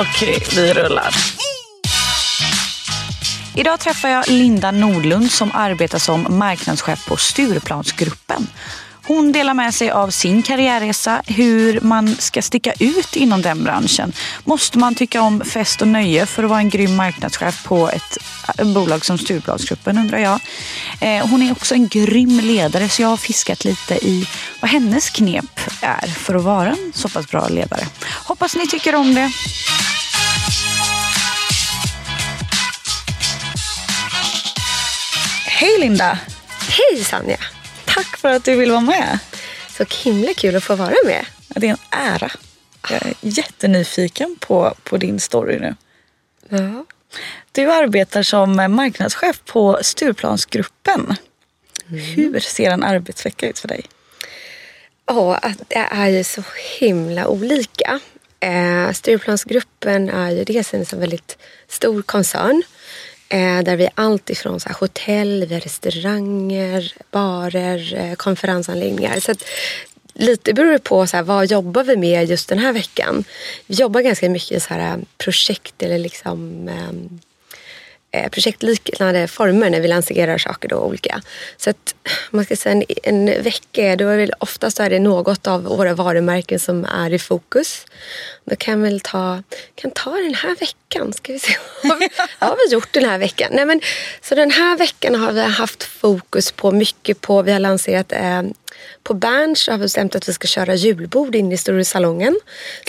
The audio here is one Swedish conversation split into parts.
Okej, vi rullar. Idag träffar jag Linda Nordlund som arbetar som marknadschef på Stureplansgruppen. Hon delar med sig av sin karriärresa, hur man ska sticka ut inom den branschen. Måste man tycka om fest och nöje för att vara en grym marknadschef på ett bolag som Stureplansgruppen undrar jag. Eh, hon är också en grym ledare så jag har fiskat lite i vad hennes knep är för att vara en så pass bra ledare. Hoppas ni tycker om det. Hej Linda! Hej Sanja! Tack för att du vill vara med. Så himla kul att få vara med. Det är en ära. Jag är jättenyfiken på, på din story nu. Ja. Du arbetar som marknadschef på Stureplansgruppen. Hur ser en arbetsvecka ut för dig? Ja, det är ju så himla olika. Eh, Stureplansgruppen är ju dels en väldigt stor koncern Eh, där vi är allt ifrån så här, hotell, vi har restauranger, barer, eh, konferensanläggningar. Så att, lite beror det på så här, vad jobbar vi med just den här veckan. Vi jobbar ganska mycket i så här, projekt eller liksom eh, projektliknande former när vi lanserar saker då olika. Så att man ska säga en, en vecka, då är det oftast är det något av våra varumärken som är i fokus. Då kan väl ta, kan ta den här veckan, ska vi se. Vad vi, vad har vi gjort den här veckan? Nej, men, så den här veckan har vi haft fokus på mycket på, vi har lanserat eh, på Berns har vi bestämt att vi ska köra julbord in i Storesalongen.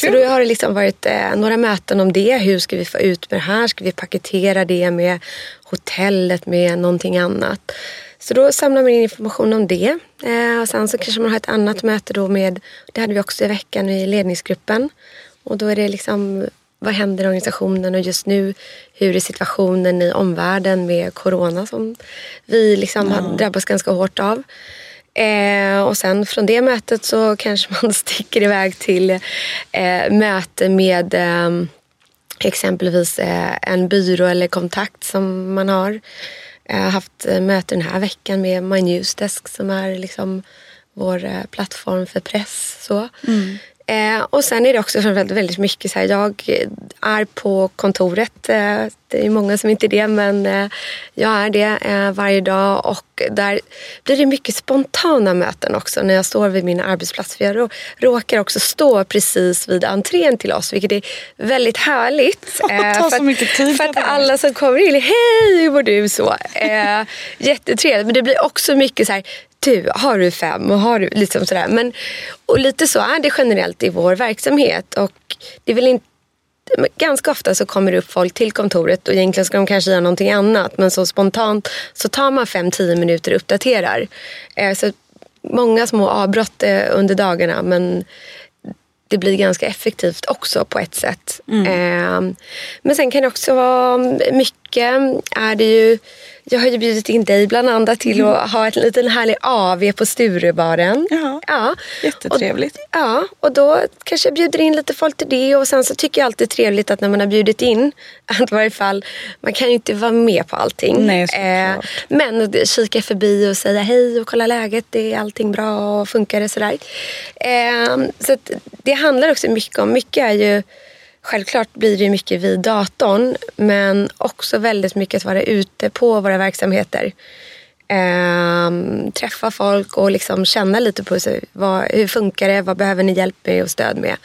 Så då har det liksom varit eh, några möten om det. Hur ska vi få ut med det här? Ska vi paketera det med hotellet, med någonting annat? Så då samlar man in information om det. Eh, och sen så kanske man har ett annat möte då med, det hade vi också i veckan i ledningsgruppen. Och då är det liksom, vad händer i organisationen och just nu, hur är situationen i omvärlden med corona som vi liksom har drabbats ganska hårt av. Eh, och sen från det mötet så kanske man sticker iväg till eh, möte med eh, exempelvis eh, en byrå eller kontakt som man har. Jag har haft eh, möte den här veckan med My Newsdesk som är liksom vår eh, plattform för press. Så. Mm. Eh, och sen är det också väldigt, väldigt mycket så här, jag är på kontoret. Eh, det är många som inte är det men eh, jag är det eh, varje dag och där blir det mycket spontana möten också när jag står vid min arbetsplats. För jag rå, råkar också stå precis vid entrén till oss vilket är väldigt härligt. Tar för så mycket tid. för att alla som kommer in, hej hur mår du? Så. Eh, jättetrevligt men det blir också mycket så här du, har du fem? Och har du, liksom sådär. Men, och lite så är det generellt i vår verksamhet. Och det väl inte Ganska ofta så kommer det upp folk till kontoret och egentligen ska de kanske göra någonting annat. Men så spontant så tar man 5-10 minuter och uppdaterar. Eh, så många små avbrott eh, under dagarna men det blir ganska effektivt också på ett sätt. Eh, men sen kan det också vara mycket, är det ju jag har ju bjudit in dig bland annat till att ha en liten härlig AV på Sturebaren. Jaha. Ja. Jättetrevligt. Och, ja, och då kanske jag bjuder in lite folk till det och sen så tycker jag alltid det är trevligt att när man har bjudit in att i varje fall, man kan ju inte vara med på allting. Eh, Nej, såklart. men kika förbi och säga hej och kolla läget, det är allting bra och funkar det sådär. Eh, så det handlar också mycket om, mycket är ju Självklart blir det mycket vid datorn men också väldigt mycket att vara ute på våra verksamheter. Ehm, träffa folk och liksom känna lite på sig. Vad, hur funkar det? Vad behöver ni hjälp med och stöd med?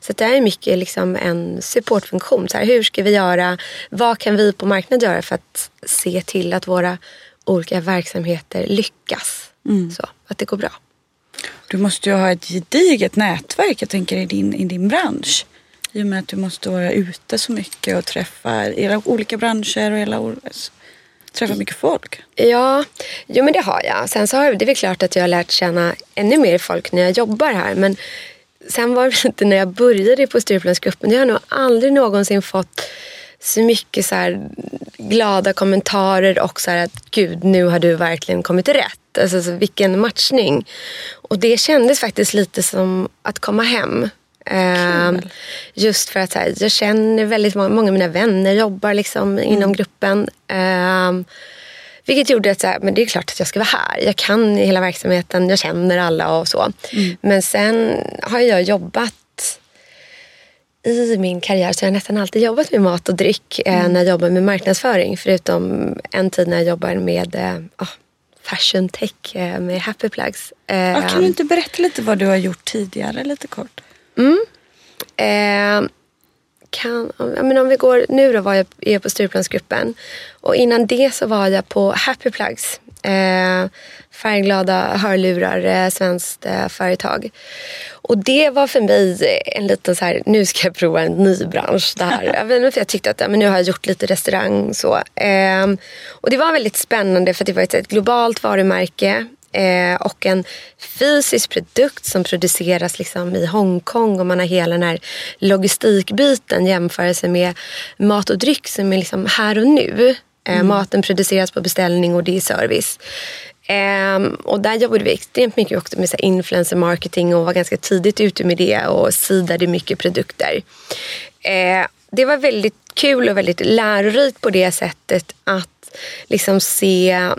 Så det är mycket liksom en supportfunktion. Så här, hur ska vi göra? Vad kan vi på marknaden göra för att se till att våra olika verksamheter lyckas? Så att det går bra. Du måste ju ha ett gediget nätverk jag tänker i din, i din bransch. I och med att du måste vara ute så mycket och träffa era olika branscher och era, alltså, träffa mycket folk. Ja, jo men det har jag. Sen så har det är väl klart att jag har lärt känna ännu mer folk när jag jobbar här. Men sen var det inte när jag började på Stureplansgruppen. Jag har nog aldrig någonsin fått så mycket så här glada kommentarer och så att gud nu har du verkligen kommit rätt. Alltså vilken matchning. Och det kändes faktiskt lite som att komma hem. Uh, just för att här, jag känner väldigt många, många av mina vänner jobbar liksom mm. inom gruppen. Uh, vilket gjorde att så här, men det är klart att jag ska vara här. Jag kan hela verksamheten, jag känner alla och så. Mm. Men sen har jag jobbat i min karriär så har jag nästan alltid jobbat med mat och dryck eh, mm. när jag jobbar med marknadsföring. Förutom en tid när jag jobbar med eh, fashion tech eh, med Happy Plugs. Eh, kan du inte berätta lite vad du har gjort tidigare lite kort? Mm. Eh, kan, men om vi går, nu då var jag, jag på Stureplansgruppen och innan det så var jag på Happy Plugs. Eh, färgglada hörlurar, eh, svenskt eh, företag. Och det var för mig en liten så här, nu ska jag prova en ny bransch. Det här. Jag, vet för jag tyckte att men nu har jag gjort lite restaurang. Så. Eh, och det var väldigt spännande för det var ett, ett globalt varumärke. Eh, och en fysisk produkt som produceras liksom i Hongkong och man har hela den här logistikbiten jämförelse med mat och dryck som är liksom här och nu. Eh, mm. Maten produceras på beställning och det är service. Eh, och där jobbade vi extremt mycket också med så influencer marketing och var ganska tidigt ute med det och sidade mycket produkter. Eh, det var väldigt kul och väldigt lärorikt på det sättet att liksom se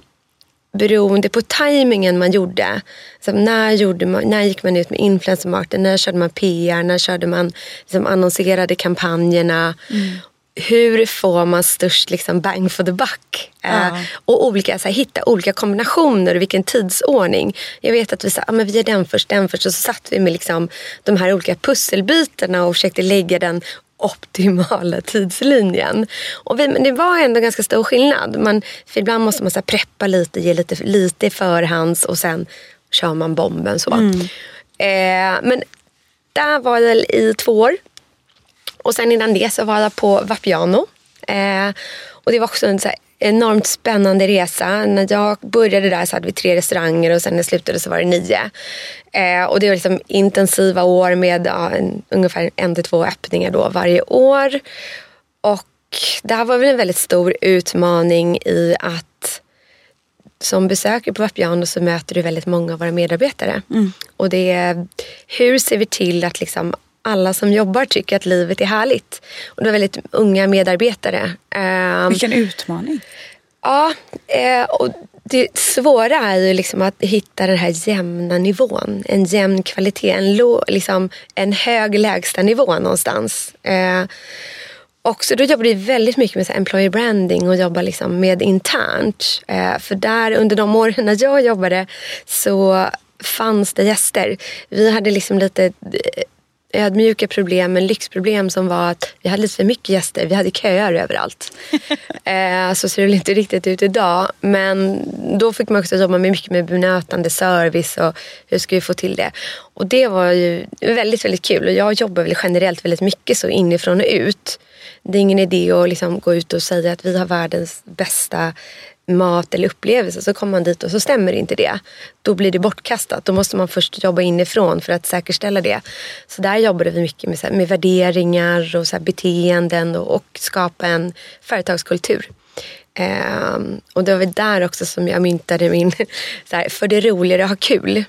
beroende på tajmingen man gjorde. Så när, gjorde man, när gick man ut med influencer marketing? När körde man PR? När körde man liksom annonserade kampanjerna? Mm. Hur får man störst liksom, bang for the buck? Ja. Uh, och olika, så här, hitta olika kombinationer och vilken tidsordning. Jag vet att vi sa ah, men vi gör den först, den först. Och så satt vi med liksom, de här olika pusselbitarna och försökte lägga den optimala tidslinjen. Och vi, men det var ändå ganska stor skillnad. Man, för ibland måste man så preppa lite, ge lite, lite förhands och sen kör man bomben. så. Mm. Eh, men där var jag i två år. Och sen innan det så var jag på Vapiano. Eh, och det var också en så enormt spännande resa. När jag började där så hade vi tre restauranger och sen när jag slutade så var det nio. Eh, och det var liksom intensiva år med ja, en, ungefär en till två öppningar då varje år. Och det här var väl en väldigt stor utmaning i att som besökare på Vapiano så möter du väldigt många av våra medarbetare. Mm. Och det är, hur ser vi till att liksom alla som jobbar tycker att livet är härligt. Och det var väldigt unga medarbetare. Ehm, Vilken utmaning. Ja, eh, och det svåra är ju liksom att hitta den här jämna nivån. En jämn kvalitet, en, lo, liksom, en hög lägstanivå någonstans. Eh, och så då jobbar vi väldigt mycket med så employer branding och jobbar liksom med internt. Eh, för där under de åren när jag jobbade så fanns det gäster. Vi hade liksom lite ödmjuka problem, men lyxproblem som var att vi hade lite för mycket gäster. Vi hade köer överallt. eh, så ser det inte riktigt ut idag. Men då fick man också jobba med mycket med bemötande service och hur ska vi få till det. Och det var ju väldigt, väldigt kul. Och jag jobbar väl generellt väldigt mycket så inifrån och ut. Det är ingen idé att liksom gå ut och säga att vi har världens bästa mat eller upplevelse så kommer man dit och så stämmer inte det. Då blir det bortkastat. Då måste man först jobba inifrån för att säkerställa det. Så där jobbade vi mycket med, så här, med värderingar och så här, beteenden och, och skapa en företagskultur. Um, och det var väl där också som jag myntade min, så här, för det roligare att ha kul.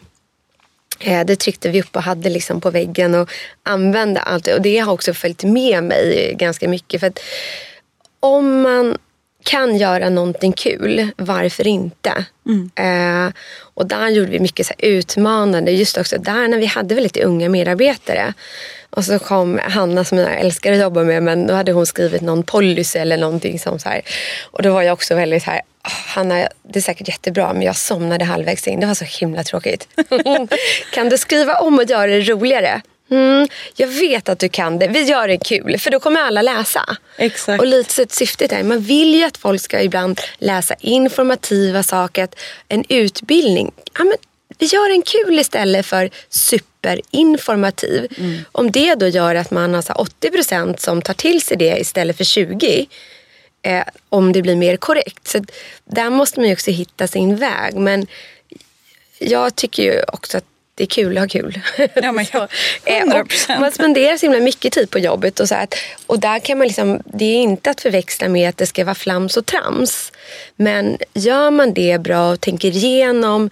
Eh, det tryckte vi upp och hade liksom på väggen och använde allt. Och det har också följt med mig ganska mycket. För att om man kan göra någonting kul, varför inte? Mm. Eh, och där gjorde vi mycket så utmanande. Just också där när vi hade väldigt unga medarbetare. Och så kom Hanna som jag älskar att jobba med men då hade hon skrivit någon policy eller någonting som så här. Och då var jag också väldigt så här, Hanna det är säkert jättebra men jag somnade halvvägs in. Det var så himla tråkigt. kan du skriva om och göra det roligare? Mm, jag vet att du kan det. Vi gör det kul för då kommer alla läsa. Exakt. Och lite så syftet är, man vill ju att folk ska ibland läsa informativa saker. En utbildning, ja, men vi gör en kul istället för superinformativ. Mm. Om det då gör att man har 80% som tar till sig det istället för 20 eh, om det blir mer korrekt. Så där måste man ju också hitta sin väg. Men jag tycker ju också att det är kul att ha kul. Ja, men 100%. Eh, man spenderar så himla mycket tid på jobbet. Och, så att, och där kan man liksom, det är inte att förväxla med att det ska vara flams och trams. Men gör man det bra och tänker igenom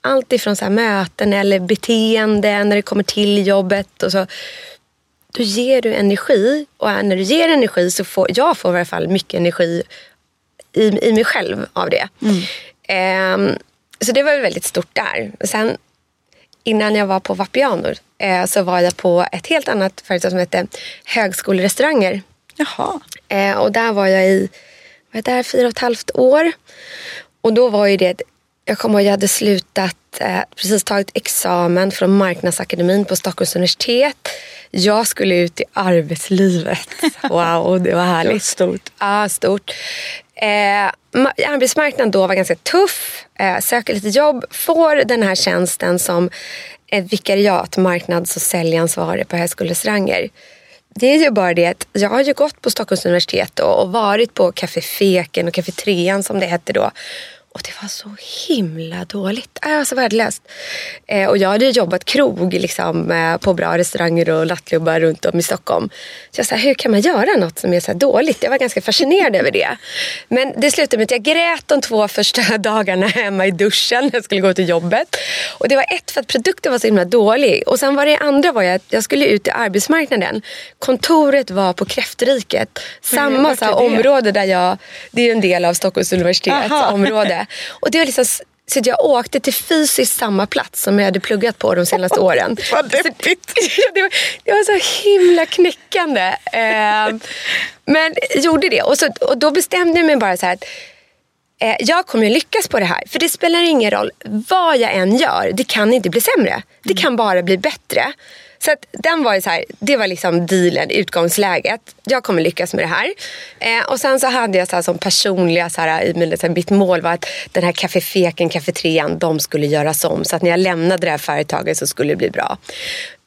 allt ifrån så möten eller beteende när det kommer till jobbet. Och så, då ger du energi och när du ger energi så får jag får i alla fall mycket energi i, i mig själv av det. Mm. Eh, så det var väldigt stort där. Sen innan jag var på Vapiano eh, så var jag på ett helt annat företag som hette Högskolerestauranger. Jaha. Eh, och där var jag i var där, fyra och ett halvt år. Och då var ju det, jag kommer ihåg jag hade slutat, eh, precis tagit examen från Marknadsakademin på Stockholms universitet. Jag skulle ut i arbetslivet. Wow, det var härligt. det var stort. Ja, stort. Eh, arbetsmarknaden då var ganska tuff. Eh, söker lite jobb. Får den här tjänsten som ett vikariat, marknads och säljansvarig på högskolerestauranger. Det är ju bara det att jag har ju gått på Stockholms universitet och varit på Café Feken och Café Trean som det hette då. Och det var så himla dåligt. Äh, var så värdelöst. Eh, och jag hade jobbat krog liksom, eh, på bra restauranger och nattklubbar runt om i Stockholm. Så jag sa, hur kan man göra något som är så dåligt? Jag var ganska fascinerad över det. Men det slutade med att jag grät de två första dagarna hemma i duschen när jag skulle gå till jobbet. Och det var ett för att produkten var så himla dålig. Och sen var det andra var att jag skulle ut i arbetsmarknaden. Kontoret var på Kräftriket. Samma så område där jag, det är en del av Stockholms universitets område. Och det var liksom så jag åkte till fysiskt samma plats som jag hade pluggat på de senaste åren. Vad deppigt. Det var, det var så himla knäckande. Eh, men gjorde det. Och, så, och då bestämde jag mig bara så här att eh, jag kommer lyckas på det här. För det spelar ingen roll vad jag än gör. Det kan inte bli sämre. Det kan bara bli bättre. Så att den var ju så här, det var liksom dealen, utgångsläget. Jag kommer lyckas med det här. Eh, och sen så hade jag så här som personliga, så här, i min, mitt mål var att den här kaffefeken, kafeterian, de skulle göras om. Så att när jag lämnade det här företaget så skulle det bli bra.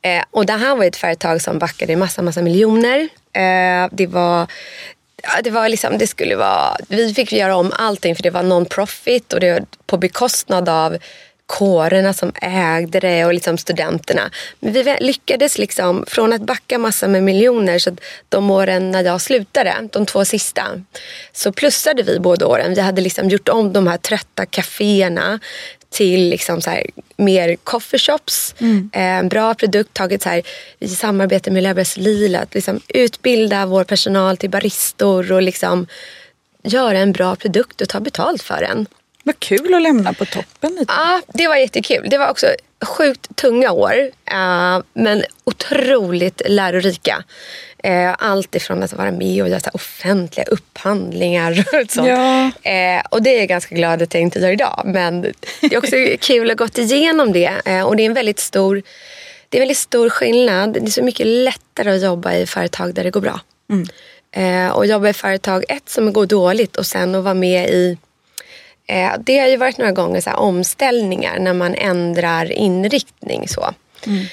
Eh, och det här var ett företag som backade massa, massa miljoner. Eh, det var det var liksom, det skulle vara, vi fick göra om allting för det var non-profit och det var på bekostnad av kårerna som ägde det och liksom studenterna. Men vi lyckades liksom, från att backa massa med miljoner, så de åren när jag slutade, de två sista, så plussade vi båda åren. Vi hade liksom gjort om de här trötta kaféerna till liksom så här, mer coffeeshops. Mm. Eh, bra produkt, tagit så här, i samarbete med Löfbergs Lila, att liksom utbilda vår personal till baristor och liksom göra en bra produkt och ta betalt för den. Vad kul att lämna på toppen. Lite. Ja, det var jättekul. Det var också sjukt tunga år. Uh, men otroligt lärorika. Uh, allt ifrån att vara med och göra offentliga upphandlingar och sånt. Ja. Uh, och det är jag ganska glad att jag inte gör idag. Men det är också kul att ha gått igenom det. och det är en väldigt stor det är en väldigt stor skillnad. Det är så mycket lättare att jobba i företag där det går bra. Mm. och jobba i företag, ett som går dåligt och sen att vara med i Eh, det har ju varit några gånger så omställningar när man ändrar inriktning. så. Mm.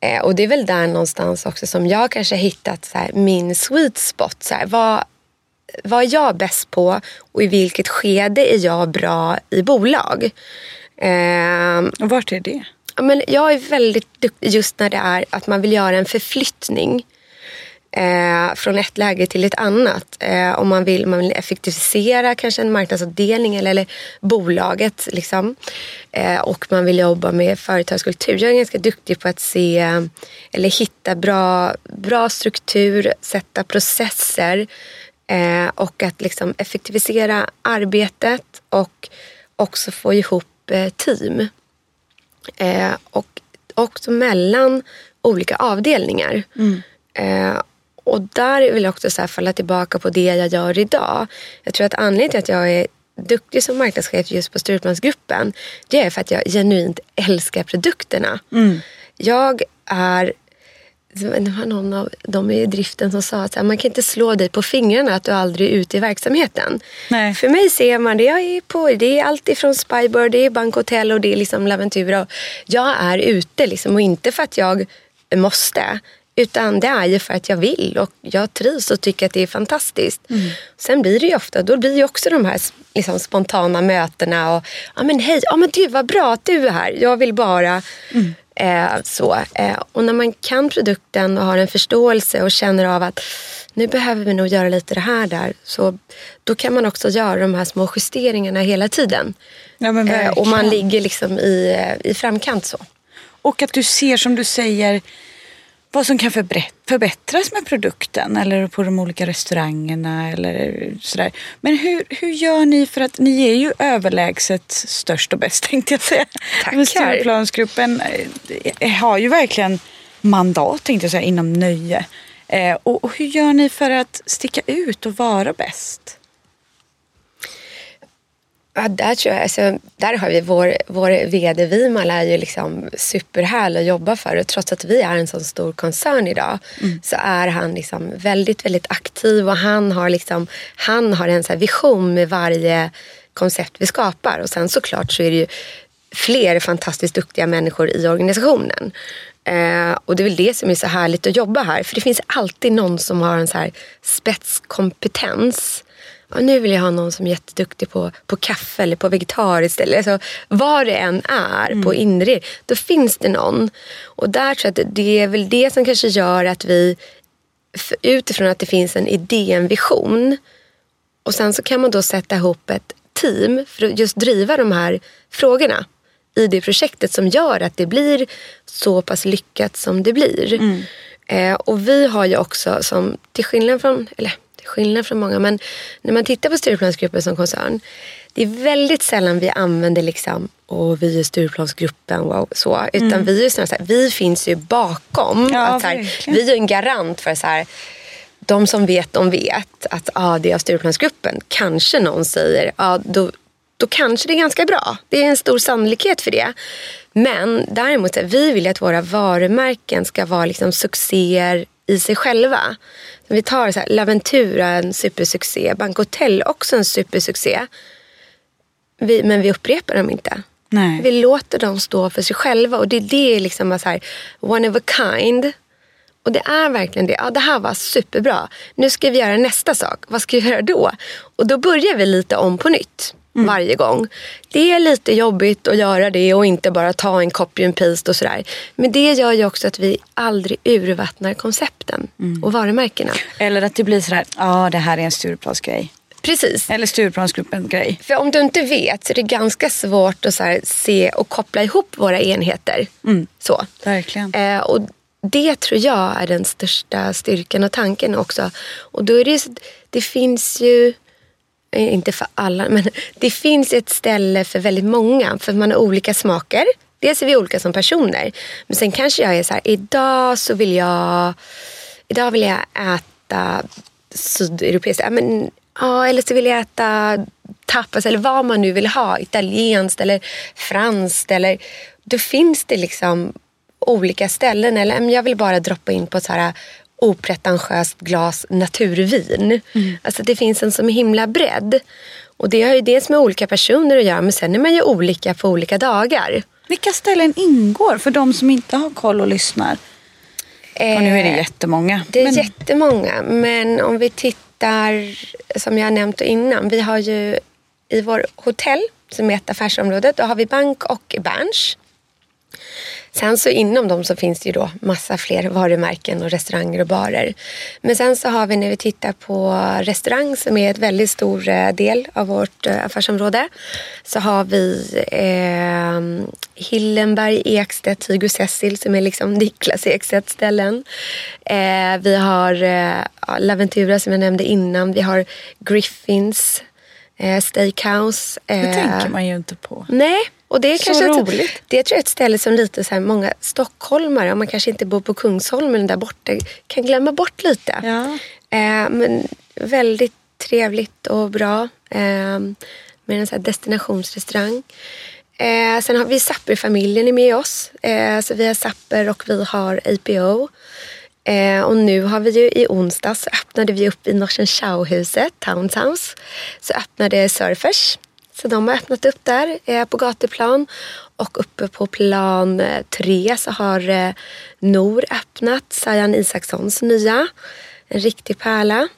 Eh, och det är väl där någonstans också som jag kanske hittat så min sweet spot. Så här, vad, vad är jag bäst på och i vilket skede är jag bra i bolag? Eh, och vart är det? Men jag är väldigt duktig just när det är att man vill göra en förflyttning eh, från ett läge till ett annat. Eh, om man vill, man vill effektivisera kanske en marknadsavdelning eller, eller bolaget. Liksom. Eh, och man vill jobba med företagskultur. Jag är ganska duktig på att se eller hitta bra, bra struktur, sätta processer eh, och att liksom effektivisera arbetet och också få ihop eh, team. Eh, och också mellan olika avdelningar. Mm. Och där vill jag också så falla tillbaka på det jag gör idag. Jag tror att anledningen till att jag är duktig som marknadschef just på Stureplansgruppen det är för att jag genuint älskar produkterna. Mm. Jag är det var någon av dem i driften som sa att man kan inte slå dig på fingrarna att du aldrig är ute i verksamheten. Nej. För mig ser man det. Jag är på, det är allt ifrån Spybird, det är Bankhotell och det är liksom Laventura. Jag är ute liksom, och inte för att jag måste. Utan det är ju för att jag vill och jag trivs och tycker att det är fantastiskt. Mm. Sen blir det ju ofta, då blir det också de här liksom, spontana mötena. Och, ja men hej, ja men du vad bra att du är här. Jag vill bara mm. eh, så. Eh, och när man kan produkten och har en förståelse och känner av att nu behöver vi nog göra lite det här där. Så då kan man också göra de här små justeringarna hela tiden. Ja, eh, och man ligger liksom i, eh, i framkant så. Och att du ser som du säger vad som kan förbättras med produkten eller på de olika restaurangerna eller sådär. Men hur, hur gör ni för att ni är ju överlägset störst och bäst tänkte jag säga. Tackar. Stureplansgruppen eh, har ju verkligen mandat tänkte jag säga inom nöje. Eh, och, och hur gör ni för att sticka ut och vara bäst? Ja, där, tror jag, alltså, där har vi vår, vår vd Vimal är ju liksom superhärlig att jobba för. Och trots att vi är en sån stor koncern idag mm. så är han liksom väldigt, väldigt aktiv och han har, liksom, han har en så vision med varje koncept vi skapar. Och sen såklart så är det ju fler fantastiskt duktiga människor i organisationen. Eh, och det är väl det som är så härligt att jobba här. För det finns alltid någon som har en så spetskompetens och nu vill jag ha någon som är jätteduktig på, på kaffe eller på vegetariskt. Eller, alltså, vad det än är mm. på inre, då finns det någon. Och där tror jag att det är väl det som kanske gör att vi utifrån att det finns en idé, en vision. Och sen så kan man då sätta ihop ett team för att just driva de här frågorna i det projektet som gör att det blir så pass lyckat som det blir. Mm. Eh, och vi har ju också, som till skillnad från, eller skillnad från många. Men när man tittar på Stureplansgruppen som koncern. Det är väldigt sällan vi använder liksom, åh vi är Stureplansgruppen, wow, så. Utan mm. vi är snarare så här, vi finns ju bakom. Ja, att, så här, vi är en garant för så här, de som vet, de vet att ah, det är av Stureplansgruppen. Kanske någon säger, ah, då, då kanske det är ganska bra. Det är en stor sannolikhet för det. Men däremot, vi vill att våra varumärken ska vara liksom succéer i sig själva. Vi tar så här, Laventura, en supersuccé. Bankhotell, också en supersuccé. Vi, men vi upprepar dem inte. Nej. Vi låter dem stå för sig själva. Och det, det är liksom så här, one of a kind. Och det är verkligen det. Ja, det här var superbra. Nu ska vi göra nästa sak. Vad ska vi göra då? Och då börjar vi lite om på nytt mm. varje gång. Det är lite jobbigt att göra det och inte bara ta en copy and paste och sådär. Men det gör ju också att vi aldrig urvattnar koncepten mm. och varumärkena. Eller att det blir sådär, ja det här är en Stureplansgrej. Precis. Eller Stureplansgruppen-grej. För om du inte vet så är det ganska svårt att så se och koppla ihop våra enheter. Mm. Så. Verkligen. Eh, och det tror jag är den största styrkan och tanken också. Och då är det, det finns ju Eh, inte för alla, men det finns ett ställe för väldigt många. För man har olika smaker. Dels är vi olika som personer. Men sen kanske jag är så här, idag så vill jag, idag vill jag äta sydeuropeiskt. Men, ja, eller så vill jag äta tapas eller vad man nu vill ha. Italienskt eller franskt. Eller, då finns det liksom olika ställen. Eller jag vill bara droppa in på så här opretentiöst glas naturvin. Mm. Alltså det finns en så himla bredd. Och det har ju dels med olika personer att göra men sen är man ju olika på olika dagar. Vilka ställen ingår för de som inte har koll och lyssnar? Eh, och nu är det jättemånga. Det är men... jättemånga men om vi tittar som jag nämnt innan. Vi har ju i vår hotell som är ett affärsområde då har vi bank och Berns. Sen så inom dem så finns det ju då massa fler varumärken och restauranger och barer. Men sen så har vi när vi tittar på restaurang som är ett väldigt stor eh, del av vårt eh, affärsområde. Så har vi eh, Hillenberg, Ekstedt, Hugo Cecil som är liksom Niklas Ekstedts ställen. Eh, vi har eh, Laventura som jag nämnde innan. Vi har Griffins eh, Steakhouse. Det tänker man ju inte på. Nej, och det är så kanske roligt. Ett, det tror jag är ett ställe som lite så här, många stockholmare, om man kanske inte bor på Kungsholmen där borta, kan glömma bort lite. Ja. Eh, men väldigt trevligt och bra. Eh, med en så destinationsrestaurang. Eh, sen har vi Sapper-familjen med oss. Eh, så vi har Sapper och vi har APO. Eh, och nu har vi ju i onsdags öppnade vi upp i Norsen Chow-huset, Townshouse. Så öppnade Surfers. Så de har öppnat upp där eh, på gatuplan. Och uppe på plan eh, tre så har eh, Nor öppnat, Sajan Isakssons nya. En riktig pärla.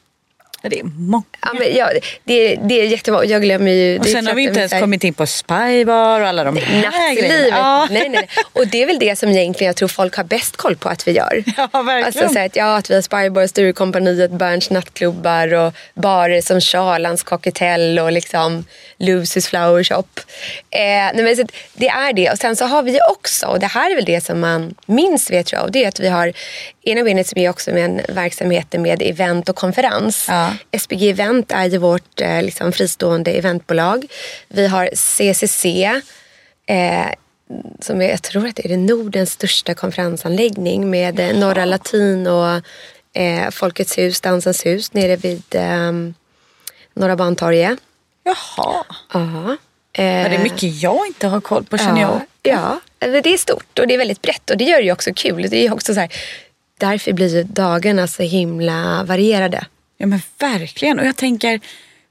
Det är många. Ja, men, ja, det, det är jättemånga. Jag glömmer ju. Och sen har vi inte ens kommit in på Spybar och alla de här grejerna. Ja. Nej, nej, nej. Och det är väl det som egentligen jag tror folk har bäst koll på att vi gör. Ja, verkligen. Alltså, så att, ja, att vi har Spybar, Sturecompagniet, Berns nattklubbar och barer som Charlans Cockatell och liksom Lucy's Flower Shop. Eh, nej, men, så det är det. Och sen så har vi också, och det här är väl det som man minst vet jag, det är att vi har ena benet som är också med en verksamhet med event och konferens. Ja. SPG Event är ju vårt eh, liksom, fristående eventbolag. Vi har CCC eh, som är, jag tror att det är Nordens största konferensanläggning med eh, Norra Latin och eh, Folkets hus, Dansens hus nere vid eh, Norra Bantorget. Jaha. Ja. Eh, Men det är mycket jag inte har koll på känner ja, jag. Ja, det är stort och det är väldigt brett och det gör det ju också kul. Det är också så här, därför blir ju dagarna så himla varierade. Ja men verkligen. Och jag tänker,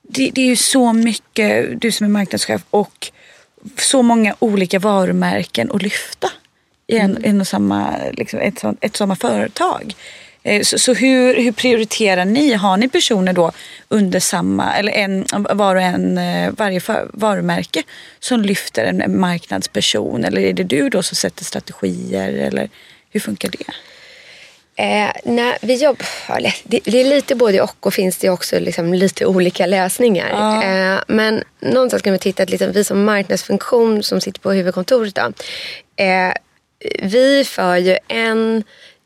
det, det är ju så mycket, du som är marknadschef och så många olika varumärken att lyfta i en, mm. en och samma, liksom ett, ett samma företag. Eh, så, så, hur, hur prioriterar ni? Har ni personer då under samma, eller en, var och en, eh, varje för, varumärke som lyfter en marknadsperson? Eller är det du då som sätter strategier? Eller hur funkar det? Eh, när vi jobbar, det, det, är lite både och och finns det också liksom lite olika lösningar. Ja. Eh, men någonstans kan vi titta att liksom, vi som marknadsfunktion som sitter på huvudkontoret då, eh, vi för ju en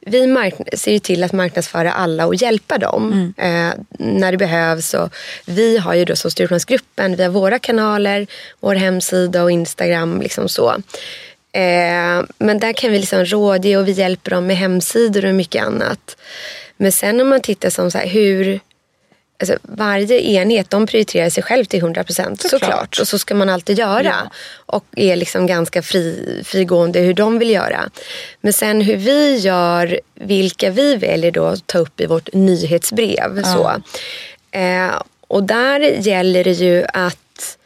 vi ser ju till att marknadsföra alla och hjälpa dem mm. eh, när det behövs. Och vi har ju då så Stureplansgruppen via våra kanaler, vår hemsida och Instagram. Liksom så. Eh, men där kan vi liksom rådge och vi hjälper dem med hemsidor och mycket annat. Men sen om man tittar som så här, hur Alltså, varje enhet de prioriterar sig själv till 100 procent såklart. såklart. Och så ska man alltid göra. Ja. Och är liksom ganska fri, frigående hur de vill göra. Men sen hur vi gör, vilka vi väljer då att ta upp i vårt nyhetsbrev. Ja. Så. Eh, och där gäller det ju att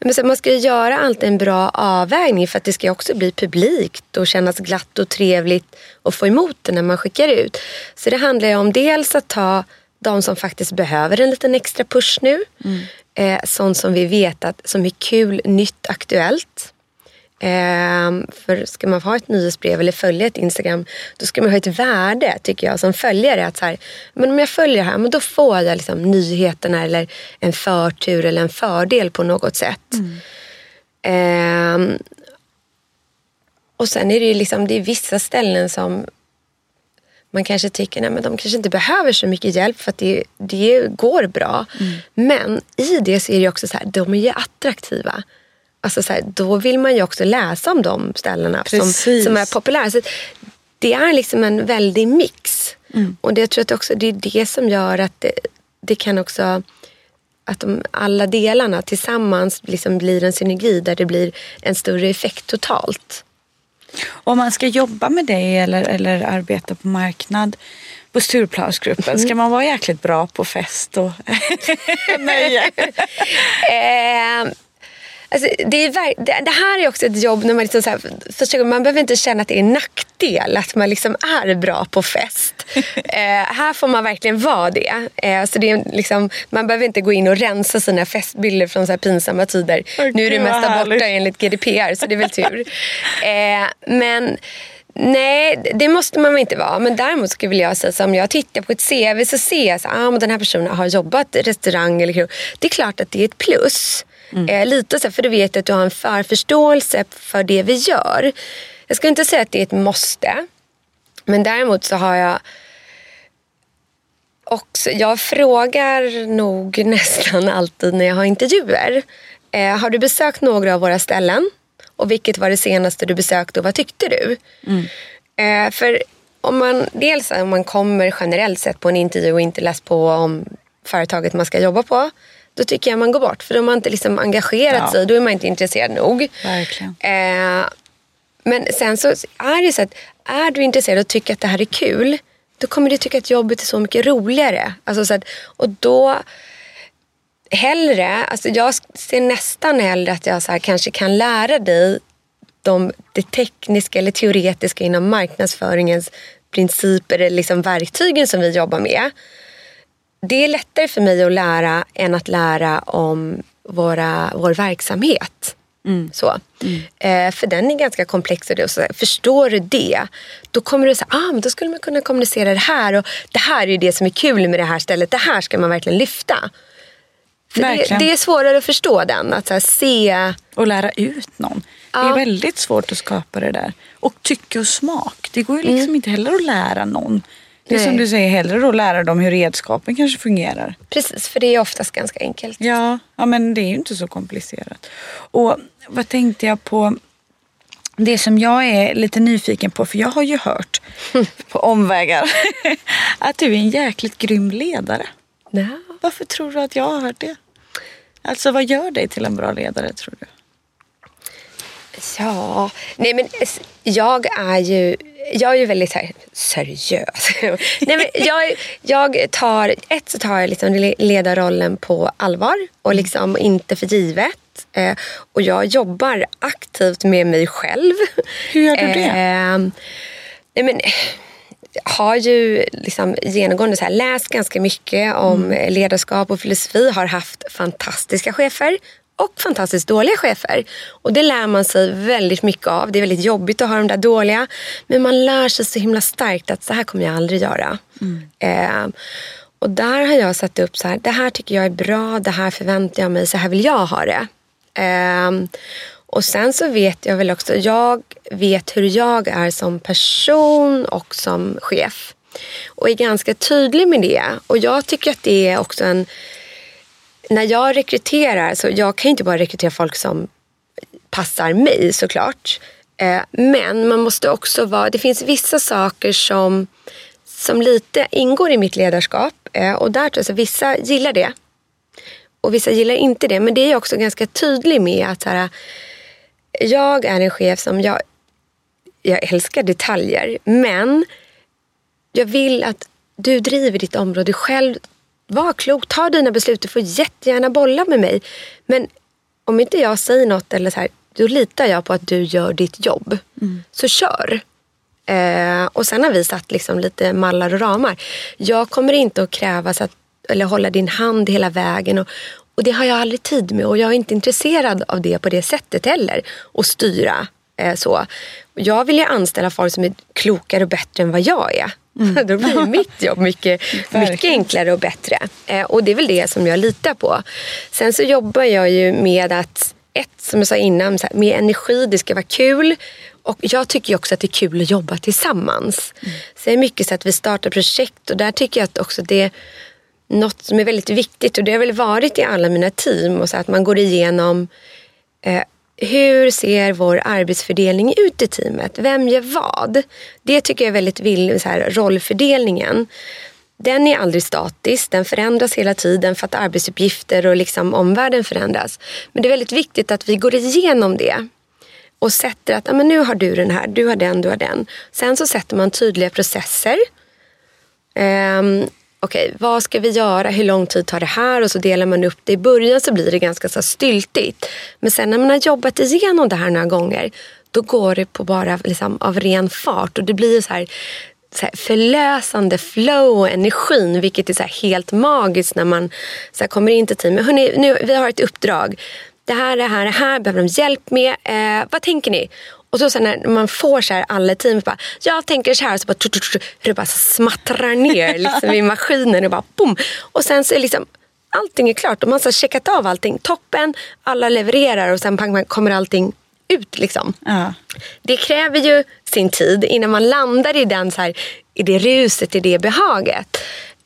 men man ska göra alltid en bra avvägning för att det ska också bli publikt och kännas glatt och trevligt att få emot det när man skickar ut. Så det handlar ju om dels att ta de som faktiskt behöver en liten extra push nu. Mm. Eh, sånt som vi vet att, som är kul, nytt, aktuellt. Eh, för ska man ha ett nyhetsbrev eller följa ett Instagram då ska man ha ett värde tycker jag som följare. Att så här, men om jag följer här men då får jag liksom nyheterna eller en förtur eller en fördel på något sätt. Mm. Eh, och sen är det ju liksom, det är vissa ställen som man kanske tycker att de kanske inte behöver så mycket hjälp för att det, det går bra. Mm. Men i det så är det också så här, de är ju attraktiva. Alltså så här, då vill man ju också läsa om de ställena som, som är populära. Så det är liksom en väldig mix. Mm. Och det, jag tror att också det är det som gör att det, det kan också att de, alla delarna tillsammans liksom blir en synergi där det blir en större effekt totalt. Om man ska jobba med det eller, eller arbeta på marknad på Stureplansgruppen, mm. ska man vara jäkligt bra på fest och nöje? eh, Alltså, det, är, det, här är också ett jobb när man liksom så här, man behöver inte känna att det är en nackdel att man liksom är bra på fest. eh, här får man verkligen vara det. Eh, så det är liksom, man behöver inte gå in och rensa sina festbilder från så här pinsamma tider. Okay, nu är det mesta borta enligt GDPR så det är väl tur. eh, men Nej, det måste man inte vara. Men däremot skulle jag säga att om jag tittar på ett CV så ser jag att ah, den här personen har jobbat i restaurang eller krog. Det är klart att det är ett plus. Mm. Eh, lite så, för du vet att du har en förförståelse för det vi gör. Jag ska inte säga att det är ett måste. Men däremot så har jag också, jag frågar nog nästan alltid när jag har intervjuer. Eh, har du besökt några av våra ställen? Och vilket var det senaste du besökte och vad tyckte du? Mm. Eh, för om man, dels om man kommer generellt sett på en intervju och inte läst på om företaget man ska jobba på då tycker jag man går bort. För då har man inte liksom engagerat ja. sig, då är man inte intresserad nog. Eh, men sen så är det så att är du intresserad och tycker att det här är kul, då kommer du tycka att jobbet är så mycket roligare. Alltså, så att, och då hellre, alltså jag ser nästan hellre att jag så här, kanske kan lära dig de, det tekniska eller teoretiska inom marknadsföringens principer eller liksom verktygen som vi jobbar med. Det är lättare för mig att lära än att lära om våra, vår verksamhet. Mm. Så. Mm. Eh, för den är ganska komplex. Och så, förstår du det, då kommer du säga ah, men då skulle man kunna kommunicera det här. Och det här är det som är kul med det här stället. Det här ska man verkligen lyfta. För det, det, är svårare att förstå den. Att här, se... Och lära ut någon. Ja. Det är väldigt svårt att skapa det där. Och tycke och smak. Det går ju liksom mm. inte heller att lära någon. Det är Nej. som du säger, hellre då lära dem hur redskapen kanske fungerar. Precis, för det är oftast ganska enkelt. Ja, ja men det är ju inte så komplicerat. Och vad tänkte jag på? Det som jag är lite nyfiken på, för jag har ju hört på omvägar att du är en jäkligt grym ledare. Ja. Varför tror du att jag har hört det? Alltså vad gör dig till en bra ledare tror du? Ja, nej men jag är ju, jag är ju väldigt här, seriös. nej men jag, jag tar, ett så tar jag liksom ledarrollen på allvar och mm. liksom inte för givet. Eh, och jag jobbar aktivt med mig själv. Hur gör du det? Eh, nej men, har ju liksom genomgående så här, läst ganska mycket om mm. ledarskap och filosofi. Har haft fantastiska chefer och fantastiskt dåliga chefer. Och det lär man sig väldigt mycket av. Det är väldigt jobbigt att ha de där dåliga. Men man lär sig så himla starkt att så här kommer jag aldrig göra. Mm. Eh, och där har jag satt upp så här, det här tycker jag är bra, det här förväntar jag mig, så här vill jag ha det. Eh, och sen så vet jag väl också, jag vet hur jag är som person och som chef. Och är ganska tydlig med det. Och jag tycker att det är också en... När jag rekryterar, så jag kan inte bara rekrytera folk som passar mig såklart. Eh, men man måste också vara, det finns vissa saker som, som lite ingår i mitt ledarskap. Eh, och där tror jag att vissa gillar det. Och vissa gillar inte det. Men det är jag också ganska tydlig med att här, jag är en chef som jag, jag älskar detaljer men jag vill att du driver ditt område själv. Var klok, ta dina beslut. Du får jättegärna bolla med mig. Men om inte jag säger något eller så här, då litar jag på att du gör ditt jobb. Mm. Så kör. Eh, och sen har vi satt liksom lite mallar och ramar. Jag kommer inte att krävas att eller hålla din hand hela vägen. Och, och det har jag aldrig tid med och jag är inte intresserad av det på det sättet heller. Att styra eh, så. Jag vill ju anställa folk som är klokare och bättre än vad jag är. Mm. Då blir mitt jobb mycket, mycket enklare och bättre. Eh, och det är väl det som jag litar på. Sen så jobbar jag ju med att, ett som jag sa innan, här, med energi, det ska vara kul. Och jag tycker också att det är kul att jobba tillsammans. Mm. Så det är mycket så att vi startar projekt och där tycker jag att också det något som är väldigt viktigt och det har väl varit i alla mina team och så att man går igenom eh, hur ser vår arbetsfördelning ut i teamet? Vem gör vad? Det tycker jag är väldigt viktigt, rollfördelningen. Den är aldrig statisk, den förändras hela tiden för att arbetsuppgifter och liksom omvärlden förändras. Men det är väldigt viktigt att vi går igenom det och sätter att men nu har du den här, du har den, du har den. Sen så sätter man tydliga processer. Um, okej, okay, vad ska vi göra? Hur lång tid tar det här? Och så delar man upp det. I början så blir det ganska så styltigt. Men sen när man har jobbat igenom det här några gånger, då går det på bara liksom, av ren fart. Och det blir så här, så här förlösande flow och energin, vilket är så helt magiskt när man så kommer in till teamet. Hörrni, nu, vi har ett uppdrag. Det här, det här, det här behöver de hjälp med. Eh, vad tänker ni? Och så sen när man får så här alla team, bara, jag tänker så här, så bara, tut, tut, tut, det bara smattrar ner liksom, i maskinen och bara boom. Och sen så är liksom allting är klart och man har checkat av allting. Toppen, alla levererar och sen pang, pang, kommer allting ut. Liksom. Ja. Det kräver ju sin tid innan man landar i, den, så här, i det ruset, i det behaget.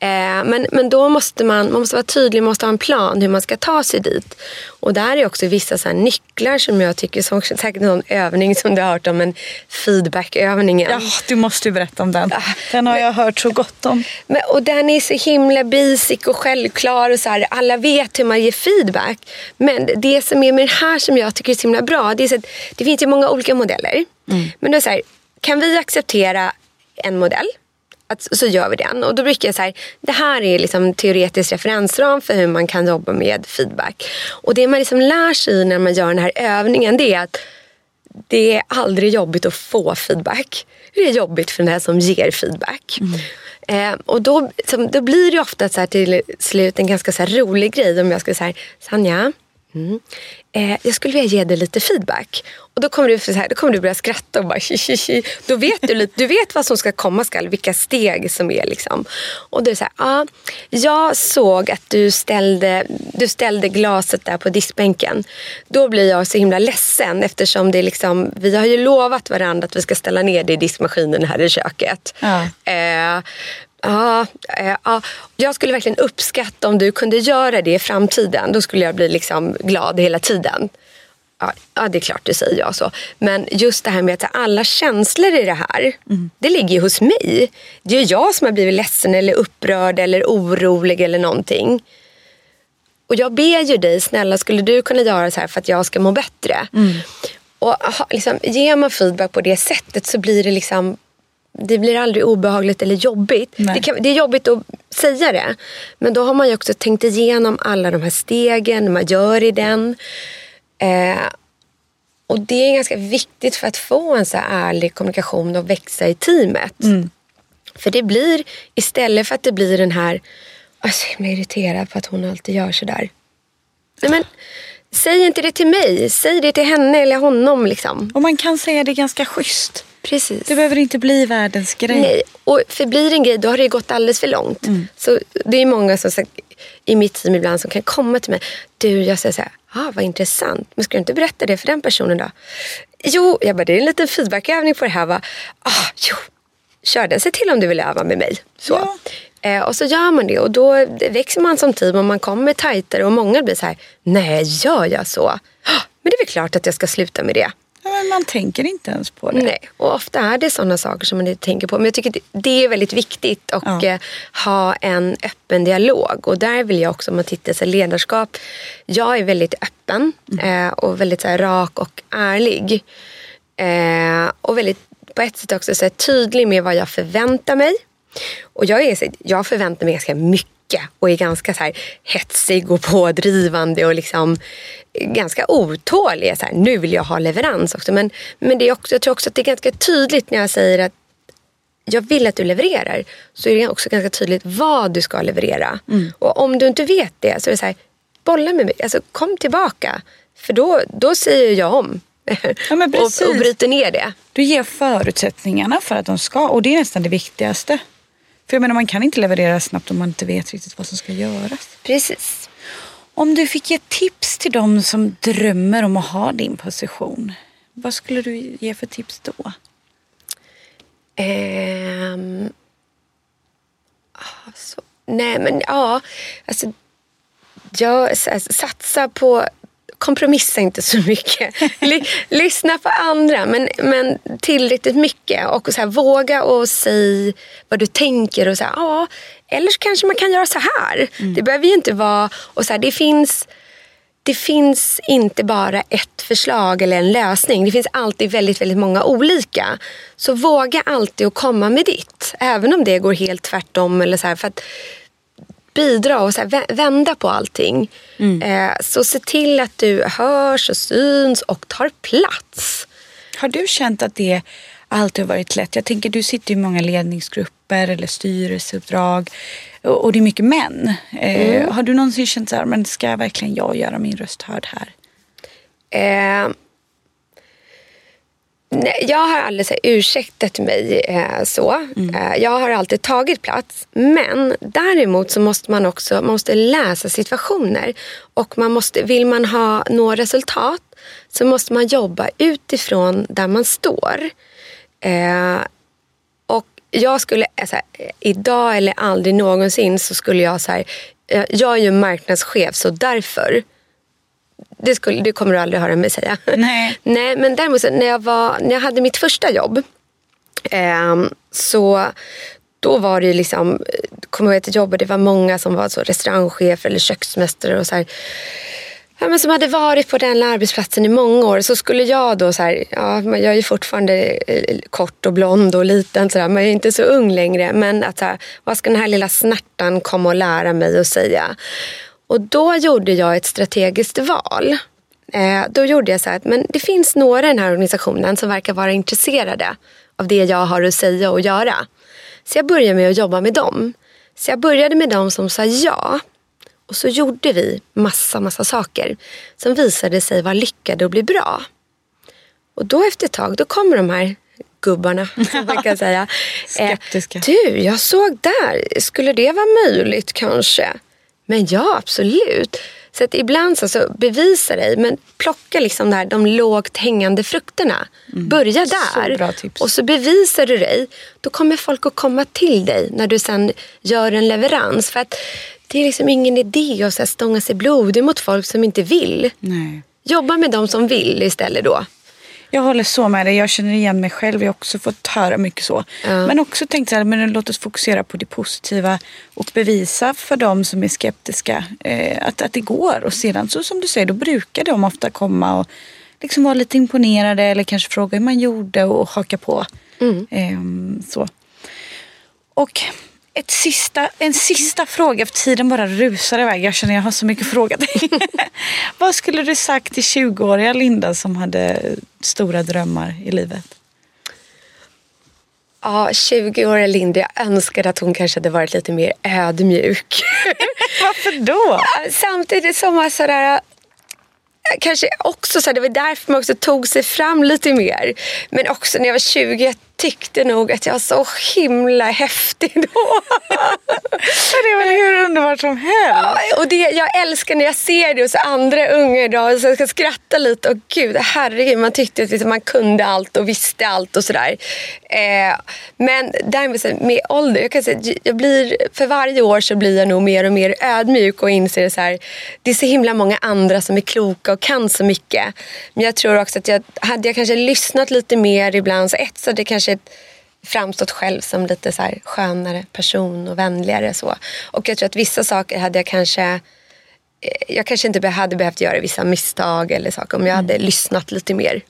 Eh, men, men då måste man, man måste vara tydlig, man måste ha en plan hur man ska ta sig dit. Och där är också vissa så nycklar som jag tycker, som säkert någon övning som du har hört om, en feedbackövningen. Ja, du måste ju berätta om den. Den har men, jag hört så gott om. Men, och den är så himla basic och självklar och så här, alla vet hur man ger feedback. Men det som är med det här som jag tycker är så himla bra, det är så att det finns ju många olika modeller. Mm. Men då är så här, kan vi acceptera en modell? Att, så gör vi den. Och då brukar jag säga, det här är liksom teoretisk referensram för hur man kan jobba med feedback. Och det man liksom lär sig när man gör den här övningen det är att det är aldrig jobbigt att få feedback. Det är jobbigt för den som ger feedback. Mm. Eh, och då, så, då blir det ofta så till slut en ganska så rolig grej om jag skulle säga Sanja, mm, eh, jag skulle vilja ge dig lite feedback. Och då kommer du, så här, då kommer du börja skratta och bara shi, shi, shi. Då vet du lite, du vet vad som ska komma skall, vilka steg som är liksom. Och du är så här, ah, jag såg att du ställde, du ställde glaset där på diskbänken. Då blir jag så himla ledsen eftersom det är liksom, vi har ju lovat varandra att vi ska ställa ner det i diskmaskinen här i köket. Ja. Eh, Ja, ja, jag skulle verkligen uppskatta om du kunde göra det i framtiden. Då skulle jag bli liksom glad hela tiden. Ja, ja, det är klart du säger ja så. Men just det här med att alla känslor i det här, mm. det ligger ju hos mig. Det är jag som har blivit ledsen eller upprörd eller orolig eller någonting. Och jag ber ju dig, snälla skulle du kunna göra så här för att jag ska må bättre? Mm. Och liksom, ger man feedback på det sättet så blir det liksom det blir aldrig obehagligt eller jobbigt. Det, kan, det, är jobbigt att säga det. Men då har man ju också tänkt igenom alla de här stegen man gör i den. Eh, och det är ganska viktigt för att få en så ärlig kommunikation och växa i teamet. Mm. För det blir, istället för att det blir den här, jag blir irriterad på att hon alltid gör sådär. Nej, men, säg inte det till mig, säg det till henne eller honom. Liksom. Och man kan säga det ganska schysst. Precis. Det behöver inte bli världens grej. Nej, och för blir det en grej då har det gått alldeles för långt. Mm. Så det är många som sagt, i mitt team ibland som kan komma till mig. Du, jag säger så här, ah, vad intressant. Men ska du inte berätta det för den personen då? Jo, jag bara, det är en liten feedbackövning på det här. Va? Ah, jo, kör den. Se till om du vill öva med mig. Så. Ja. Eh, och så gör man det och då växer man som team och man kommer tajtare och många blir så här, nej gör jag så? Ah, men det är väl klart att jag ska sluta med det. Men man tänker inte ens på det. Nej, och ofta är det sådana saker som man inte tänker på. Men jag tycker det är väldigt viktigt att ja. Eh, ha en öppen dialog. Och där vill jag också, om man tittar på ledarskap, jag är väldigt öppen mm. eh, och väldigt så här, rak och ärlig. Eh, och väldigt, på ett sätt också så här, tydlig med vad jag förväntar mig. Och jag, är, jag förväntar mig ganska mycket och är ganska så här hetsig och pådrivande och liksom ganska otålig. Så här, nu vill jag ha leverans också. Men, men det är också, jag tror också att det är ganska tydligt när jag säger att jag vill att du levererar. Så är det också ganska tydligt vad du ska leverera. Mm. Och om du inte vet det så är det så här, bolla med mig. Alltså, kom tillbaka. För då, då säger jag om. Ja, och, och bryter ner det. Du ger förutsättningarna för att de ska. Och det är nästan det viktigaste. För jag menar, man kan inte leverera snabbt om man inte vet riktigt vad som ska göras. Precis. Om du fick ge tips till dem som drömmer om att ha din position, vad skulle du ge för tips då? Um, alltså, nej men ja, alltså, jag, satsa på kompromissa inte så mycket. Lyssna på andra men, men tillräckligt mycket. Och så här, våga och säg vad du tänker. och så här, ja, Eller så kanske man kan göra så här. Mm. Det behöver ju inte vara... Och så här, det, finns, det finns inte bara ett förslag eller en lösning. Det finns alltid väldigt, väldigt många olika. Så våga alltid att komma med ditt. Även om det går helt tvärtom. Eller så här, för att, bidra och så här, vända på allting. Mm. Eh, så se till att du hörs och syns och tar plats. Har du känt att det alltid har varit lätt? Jag tänker du sitter i många ledningsgrupper eller styrelseuppdrag och, och det är mycket män. Eh, mm. Har du någonsin känt så här, men ska verkligen jag göra min röst hörd här? Eh, Nej, jag har aldrig så ursäktat mig eh, så. Mm. Eh, jag har alltid tagit plats. Men däremot så måste man också man måste läsa situationer. Och man måste, vill man ha nå resultat så måste man jobba utifrån där man står. Eh, och jag skulle, alltså, idag eller aldrig någonsin så skulle jag så här, eh, jag är ju marknadschef så därför det, skulle, det kommer du aldrig höra mig säga. Nej. Nej men däremot när jag, var, när jag hade mitt första jobb eh, så då var det liksom, kommer jag till jobbet, det var många som var så restaurangchefer eller köksmästare och så här. ja, men som hade varit på den arbetsplatsen i många år så skulle jag då så här, ja, jag är ju fortfarande eh, kort och blond och liten så där, men jag är inte så ung längre. Men att så här, vad ska den här lilla snärtan komma och lära mig att säga? Och då gjorde jag ett strategiskt val. Eh, då gjorde jag så här att men det finns några i den här organisationen som verkar vara intresserade av det jag har att säga och göra. Så jag började med att jobba med dem. Så jag började med dem som sa ja. Och så gjorde vi massa, massa saker som visade sig vara lyckade och bli bra. Och då efter ett tag, då kommer de här gubbarna, som man kan säga. Skeptiska. Eh, du, jag såg där. Skulle det vara möjligt kanske? Men ja, absolut. Så att ibland så, så bevisa dig, men plocka liksom där, de lågt hängande frukterna. Börja där. Så. Och så bevisar du dig. Då kommer folk att komma till dig när du sen gör en leverans. För att det är liksom ingen idé att så här stånga sig blodig mot folk som inte vill. Nej. Jobba med de som vill istället då. Jag håller så med dig. Jag känner igen mig själv. Jag har också fått höra mycket så. Ja. Men också tänkt så här, men låt oss fokusera på det positiva och bevisa för de som är skeptiska eh, att, att det går. Och sedan så som du säger, då brukar de ofta komma och liksom vara lite imponerade eller kanske fråga hur man gjorde och haka på. Ehm, så. Och ett sista, en sista fråga, för tiden bara rusar iväg. Jag känner jag har så mycket fråga dig. Vad skulle du sagt till 20-åriga Linda som hade stora drömmar i livet? Ja, 20-åriga Linda, jag önskade att hon kanske hade varit lite mer ödmjuk. Varför då? Samtidigt som man sådär, kanske också så här, det var därför man också tog sig fram lite mer. Men också när jag var 20, jag tyckte nog att jag var så himla häftig då. Det är väl hur underbart som helst. Ja, och det, jag älskar när jag ser det hos andra unga idag. Så jag ska skratta lite. Och gud, herregud, man tyckte att liksom man kunde allt och visste allt och sådär. Eh, men därmed med ålder, jag kan säga, jag blir, för varje år så blir jag nog mer och mer ödmjuk och inser så här, det är så himla många andra som är kloka och kan så mycket. Men jag tror också att jag, hade jag kanske lyssnat lite mer ibland så ett så kanske framstått själv som lite så här skönare person och vänligare. Så. Och jag tror att vissa saker hade jag kanske eh, jag kanske inte hade behövt göra vissa misstag eller saker om jag hade lyssnat lite mer.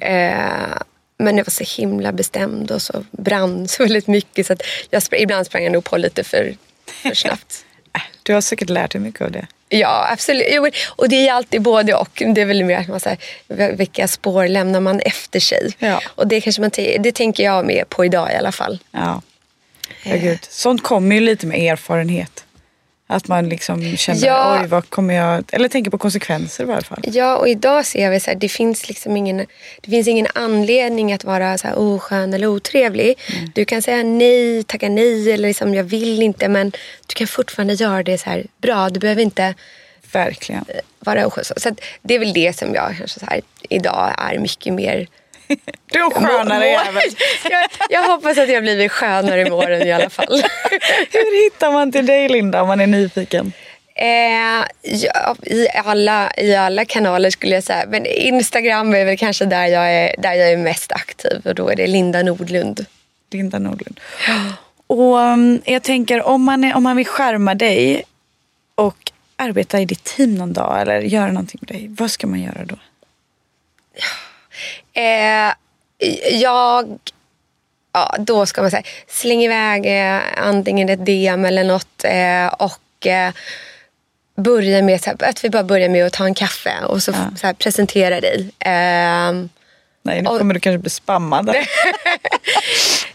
Eh, men jag var så himla bestämd och så brann så väldigt mycket så att jag, ibland sprang jag nog på lite för, för snabbt. Du har säkert lärt dig mycket av det. Ja, absolut. Jo, och det är alltid både och. Det är väl mer att man säger, vilka spår lämnar man efter sig? Ja. Och det, kanske man det tänker jag med på idag i alla fall. Ja. Ja, gud. Sånt kommer ju lite med erfarenhet. Att man liksom känner, Ja. oj vad kommer jag... Eller tänker på konsekvenser i varje fall. Ja, och idag ser vi så här, det finns liksom ingen, det finns ingen anledning att vara så här oskön eller otrevlig. Du kan säga nej, tacka nej eller liksom jag vill inte men du kan fortfarande göra det så här bra. Du behöver inte Verkligen. vara oskön. Så att det är väl det som jag kanske så här, idag är mycket mer Du är en skönare jävel. jag, jag hoppas att jag blivit skönare i våren i alla fall. Hur hittar man till dig Linda om man är nyfiken? Eh, ja, i, alla, I alla kanaler skulle jag säga. Men Instagram är väl kanske där jag är, där jag är mest aktiv. Och då är det Linda Nordlund. Linda Nordlund. Och um, jag tänker om man, är, om man vill skärma dig och arbeta i ditt team någon dag eller göra någonting med dig. Vad ska man göra då? Eh, jag... Ja, då ska man säga släng iväg eh, antingen ett DM eller något eh, och eh, börja med här, att vi bara börjar med att ta en kaffe och så, så här, presentera dig. Eh, Nej, nu Och- kommer du kanske bli spammad.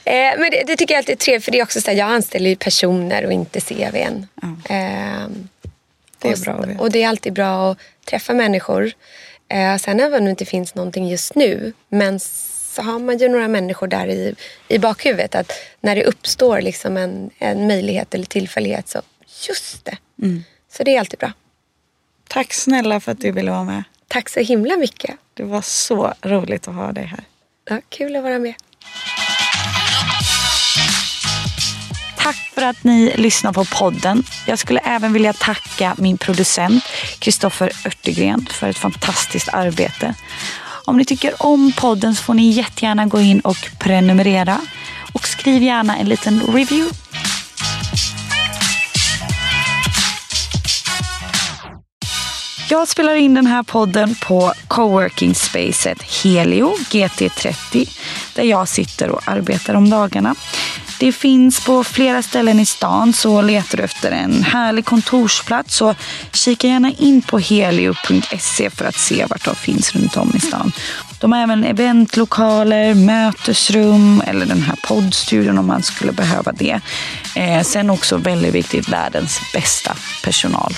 Eh, men det, det tycker jag alltid är trevligt för det är också så här, jag anställer ju personer och inte CVn. Ehm, Det är och, bra och det är alltid bra att träffa människor. Eh, sen även om det inte finns någonting just nu men så har man ju några människor där i, i bakhuvudet att när det uppstår liksom en, en möjlighet eller tillfällighet så just det. Mm. Så det är alltid bra. Tack snälla för att du ville vara med. Tack så himla mycket. Det var så roligt att ha dig här. Ja, kul att vara med. Tack för att ni lyssnar på podden. Jag skulle även vilja tacka min producent Kristoffer Örtegren för ett fantastiskt arbete. Om ni tycker om podden så får ni jättegärna gå in och prenumerera. Och skriv gärna en liten review. Jag spelar in den här podden på coworking spacet Helio GT30 där jag sitter och arbetar om dagarna. Det finns på flera ställen i stan så letar du efter en härlig kontorsplats så kika gärna in på helio.se för att se vart de finns runt om i stan. De har även eventlokaler, mötesrum eller den här poddstudion om man skulle behöva det. Eh, sen också väldigt viktigt, världens bästa personal.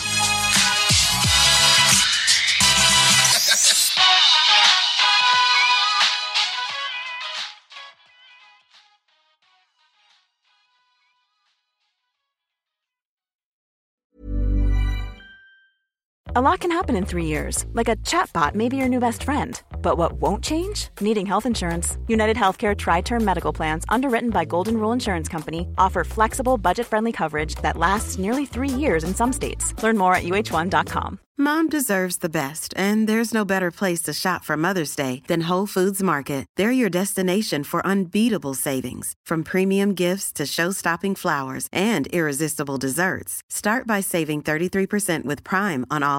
A lot can happen in three years, like a chatbot may be your new best friend. But what won't change? Needing health insurance. United Healthcare Tri Term Medical Plans, underwritten by Golden Rule Insurance Company, offer flexible, budget friendly coverage that lasts nearly three years in some states. Learn more at uh1.com. Mom deserves the best, and there's no better place to shop for Mother's Day than Whole Foods Market. They're your destination for unbeatable savings, from premium gifts to show stopping flowers and irresistible desserts. Start by saving 33% with Prime on all